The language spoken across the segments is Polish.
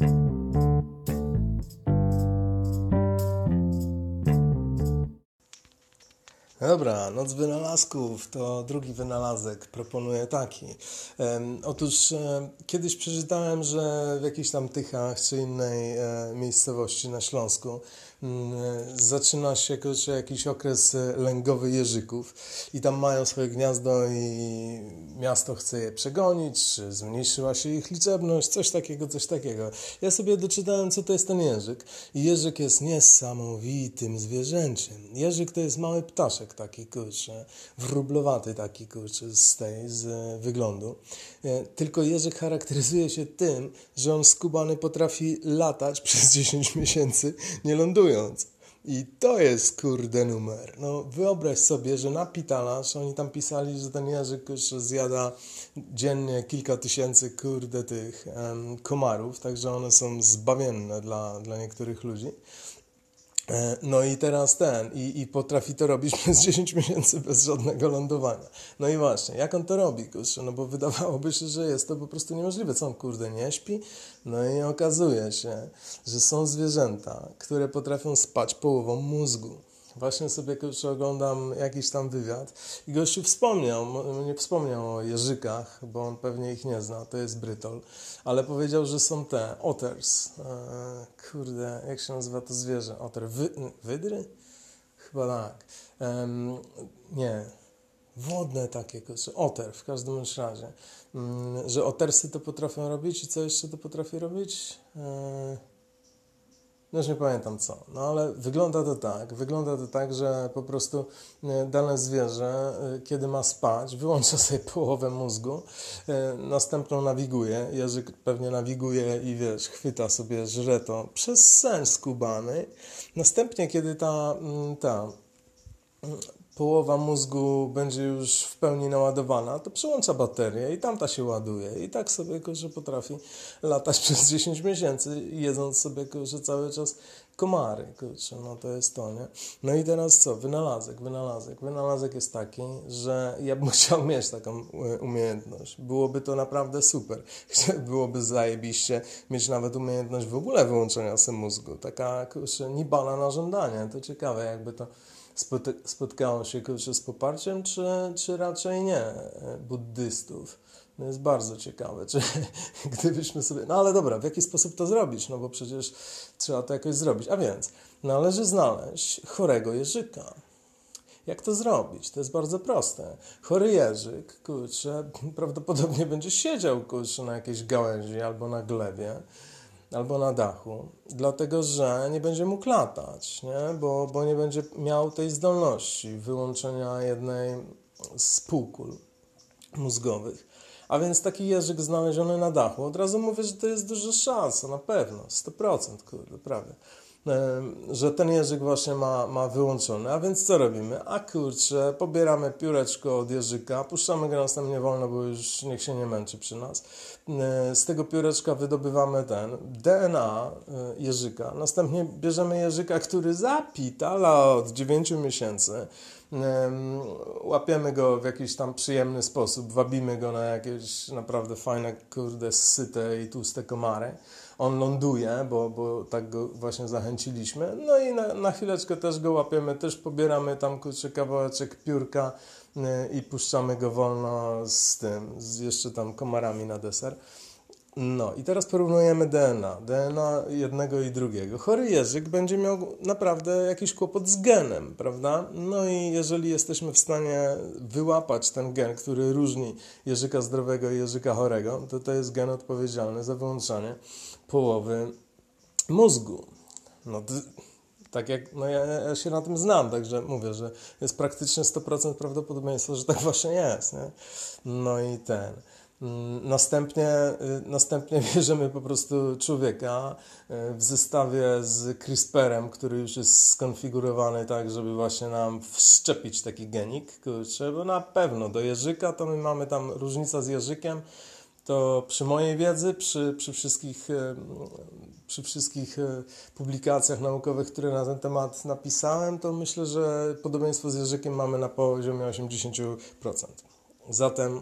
thank you. Dobra, Noc Wynalazków to drugi wynalazek. Proponuję taki. Otóż e, kiedyś przeczytałem, że w jakichś tam Tychach czy innej e, miejscowości na Śląsku Mm, zaczyna się kurczę, jakiś okres e, lęgowy jeżyków i tam mają swoje gniazdo i miasto chce je przegonić, czy zmniejszyła się ich liczebność, coś takiego, coś takiego. Ja sobie doczytałem, co to jest ten jeżyk i jeżyk jest niesamowitym zwierzęciem. Jeżyk to jest mały ptaszek taki, kurczę, wróblowaty taki, kurczę, z tej, z wyglądu. E, tylko jeżyk charakteryzuje się tym, że on skubany potrafi latać przez 10 miesięcy, nie ląduje i to jest kurde numer. No wyobraź sobie, że na Pitalasz oni tam pisali, że ten Jerzyk już zjada dziennie kilka tysięcy kurde tych um, komarów, także one są zbawienne dla, dla niektórych ludzi. E, no i teraz ten, i, i potrafi to robić przez 10 miesięcy bez żadnego lądowania. No i właśnie, jak on to robi, kurczę? No bo wydawałoby się, że jest to po prostu niemożliwe. Co on, kurde, nie śpi? No i okazuje się, że są zwierzęta, które potrafią spać połową mózgu. Właśnie sobie kurczę, oglądam jakiś tam wywiad i gościu wspomniał, nie wspomniał o jeżykach, bo on pewnie ich nie zna, to jest Brytol, ale powiedział, że są te otters. E, kurde, jak się nazywa to zwierzę? Otter. Wy, wydry? Chyba tak. nie, wodne takie, kurczę, oter w każdym razie. Mm, że otersy to potrafią robić i co jeszcze to potrafi robić? E, no już nie pamiętam co, no ale wygląda to tak, wygląda to tak, że po prostu e, dane zwierzę, e, kiedy ma spać, wyłącza sobie połowę mózgu, e, następną nawiguje, Jerzyk pewnie nawiguje i wiesz, chwyta sobie, żre to przez sen skubany, następnie kiedy ta, mm, ta połowa mózgu będzie już w pełni naładowana, to przełącza baterię i tamta się ładuje. I tak sobie że potrafi latać przez 10 miesięcy, jedząc sobie że cały czas komary. Kurczę, no to jest to, nie? No i teraz co? Wynalazek, wynalazek. Wynalazek jest taki, że ja bym chciał mieć taką e, umiejętność. Byłoby to naprawdę super. Byłoby zajebiście mieć nawet umiejętność w ogóle wyłączenia sobie mózgu. Taka, kurczę, nibala na żądanie. To ciekawe, jakby to spotkało się kurczę, z poparciem, czy, czy raczej nie buddystów. No jest bardzo ciekawe, czy gdybyśmy sobie. No ale dobra, w jaki sposób to zrobić? No bo przecież trzeba to jakoś zrobić. A więc należy znaleźć chorego jeżyka. Jak to zrobić? To jest bardzo proste. Chory jeżyk, kurczę, prawdopodobnie będzie siedział kurczę, na jakiejś gałęzi albo na glebie albo na dachu, dlatego że nie będzie mógł latać, nie? Bo, bo nie będzie miał tej zdolności wyłączenia jednej z półkul mózgowych. A więc taki jeżyk znaleziony na dachu, od razu mówię, że to jest duża szansa, na pewno, 100%, kurde, prawie że ten jeżyk właśnie ma, ma wyłączony. A więc co robimy? A kurczę, pobieramy pióreczko od jeżyka, puszczamy go następnie wolno, bo już niech się nie męczy przy nas. Z tego pióreczka wydobywamy ten DNA e, jeżyka. Następnie bierzemy jeżyka, który zapitala od 9 miesięcy. Łapiemy go w jakiś tam przyjemny sposób, wabimy go na jakieś naprawdę fajne, kurde, syte i tłuste komary on ląduje, bo, bo tak go właśnie zachęciliśmy. No i na, na chwileczkę też go łapiemy, też pobieramy tam kurczę kawałeczek piórka y, i puszczamy go wolno z tym, z jeszcze tam komarami na deser. No i teraz porównujemy DNA, DNA jednego i drugiego. Chory jeżyk będzie miał naprawdę jakiś kłopot z genem, prawda? No i jeżeli jesteśmy w stanie wyłapać ten gen, który różni jeżyka zdrowego i jeżyka chorego, to to jest gen odpowiedzialny za wyłączanie połowy mózgu. No, tak jak, no ja, ja, się na tym znam, także mówię, że jest praktycznie 100% prawdopodobieństwo, że tak właśnie jest. Nie? No i ten. Mm, następnie, y, następnie bierzemy po prostu człowieka y, w zestawie z CRISPRem, który już jest skonfigurowany tak, żeby właśnie nam wszczepić taki genik, kurczę, bo na pewno do jeżyka to my mamy tam różnica z jeżykiem, to przy mojej wiedzy, przy, przy, wszystkich, e, przy wszystkich publikacjach naukowych, które na ten temat napisałem, to myślę, że podobieństwo z Jerzykiem mamy na poziomie 80%. Zatem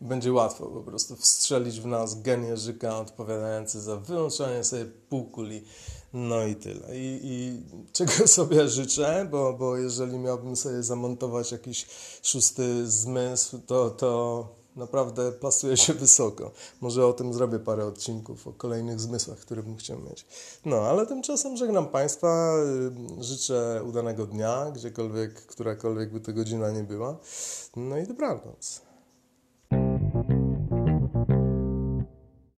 będzie łatwo po prostu wstrzelić w nas gen Jerzyka odpowiadający za wyłączanie sobie półkuli. No i tyle. I, I, czego sobie życzę, bo, bo jeżeli miałbym sobie zamontować jakiś szósty zmysł, to, to naprawdę plasuje się wysoko. Może o tym zrobię parę odcinków, o kolejnych zmysłach, które bym chciał mieć. No, ale tymczasem żegnam Państwa, życzę udanego dnia, gdziekolwiek, którakolwiek by to godzina nie była. No i dobranoc.